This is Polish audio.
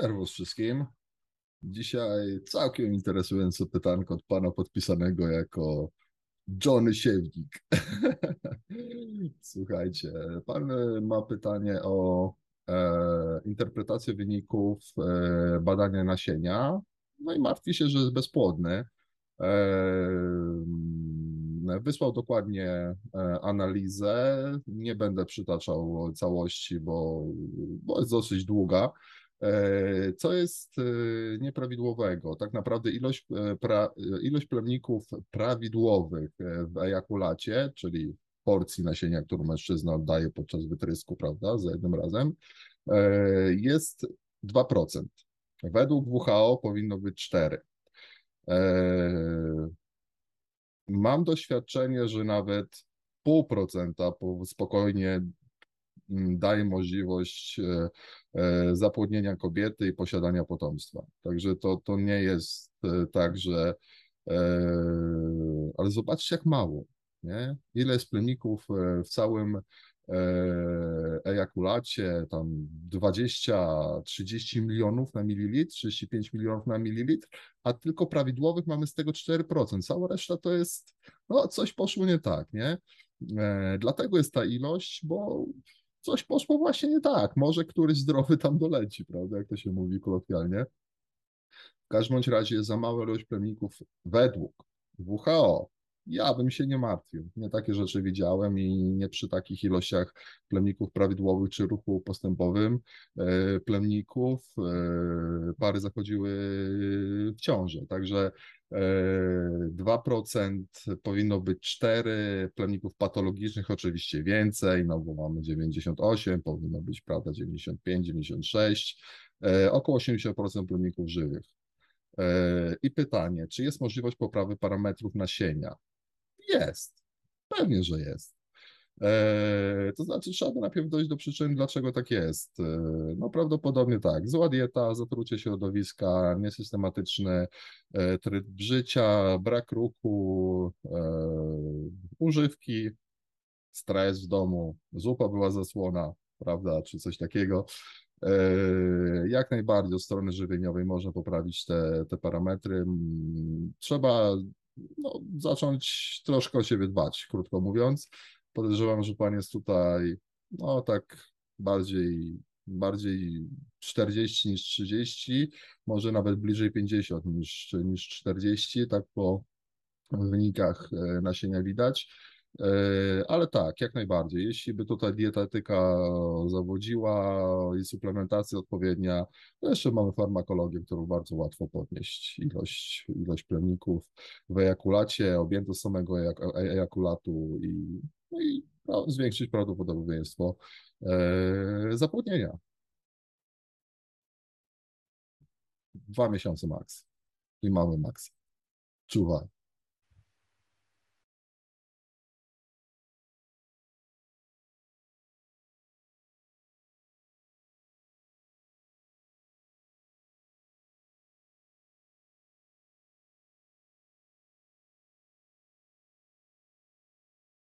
Serwus wszystkim. Dzisiaj całkiem interesujące pytanko od pana podpisanego jako Johnny Siewnik. Słuchajcie, pan ma pytanie o e, interpretację wyników e, badania nasienia, no i martwi się, że jest bezpłodny. E, Wysłał dokładnie e, analizę. Nie będę przytaczał całości, bo, bo jest dosyć długa. E, co jest e, nieprawidłowego? Tak naprawdę ilość, pra, ilość plemników prawidłowych w ejakulacie, czyli porcji nasienia, którą mężczyzna oddaje podczas wytrysku, prawda, za jednym razem, jest 2%. Według WHO powinno być 4%. Mam doświadczenie, że nawet pół procenta spokojnie daje możliwość e, e, zapłodnienia kobiety i posiadania potomstwa. Także to, to nie jest e, tak, że. Ale zobaczcie, jak mało. Nie? Ile jest plemników w całym ejakulacie, tam 20-30 milionów na mililitr, 35 milionów na mililitr, a tylko prawidłowych mamy z tego 4%. Cała reszta to jest, no coś poszło nie tak, nie? Dlatego jest ta ilość, bo coś poszło właśnie nie tak. Może któryś zdrowy tam doleci, prawda, jak to się mówi kolokwialnie. W każdym razie za mała ilość plemników według WHO, ja bym się nie martwił. Nie takie rzeczy widziałem i nie przy takich ilościach plemników prawidłowych czy ruchu postępowym e, plemników e, pary zachodziły w ciąży. Także 2% e, powinno być 4, plemników patologicznych oczywiście więcej, no bo mamy 98, powinno być prawda 95, 96, około 80% plemników żywych. I pytanie, czy jest możliwość poprawy parametrów nasienia? Jest. Pewnie, że jest. E, to znaczy, trzeba by najpierw dojść do przyczyn, dlaczego tak jest. E, no prawdopodobnie tak. Zła dieta, zatrucie środowiska, niesystematyczny e, tryb życia, brak ruchu, używki, stres w domu, zupa była zasłona, prawda, czy coś takiego. Jak najbardziej od strony żywieniowej można poprawić te, te parametry. Trzeba no, zacząć troszkę o siebie dbać, krótko mówiąc. Podejrzewam, że pan jest tutaj, no tak bardziej, bardziej 40 niż 30, może nawet bliżej 50 niż, niż 40, tak po wynikach e, nasienia widać. E, ale tak, jak najbardziej. Jeśli by tutaj dietetyka zawodziła i suplementacja odpowiednia, to jeszcze mamy farmakologię, którą bardzo łatwo podnieść. Ilość, ilość plemników w ejakulacie, objętość samego ejakulatu i, no i no, zwiększyć prawdopodobieństwo e, zapłodnienia. Dwa miesiące maks i mały maks. Czuwaj.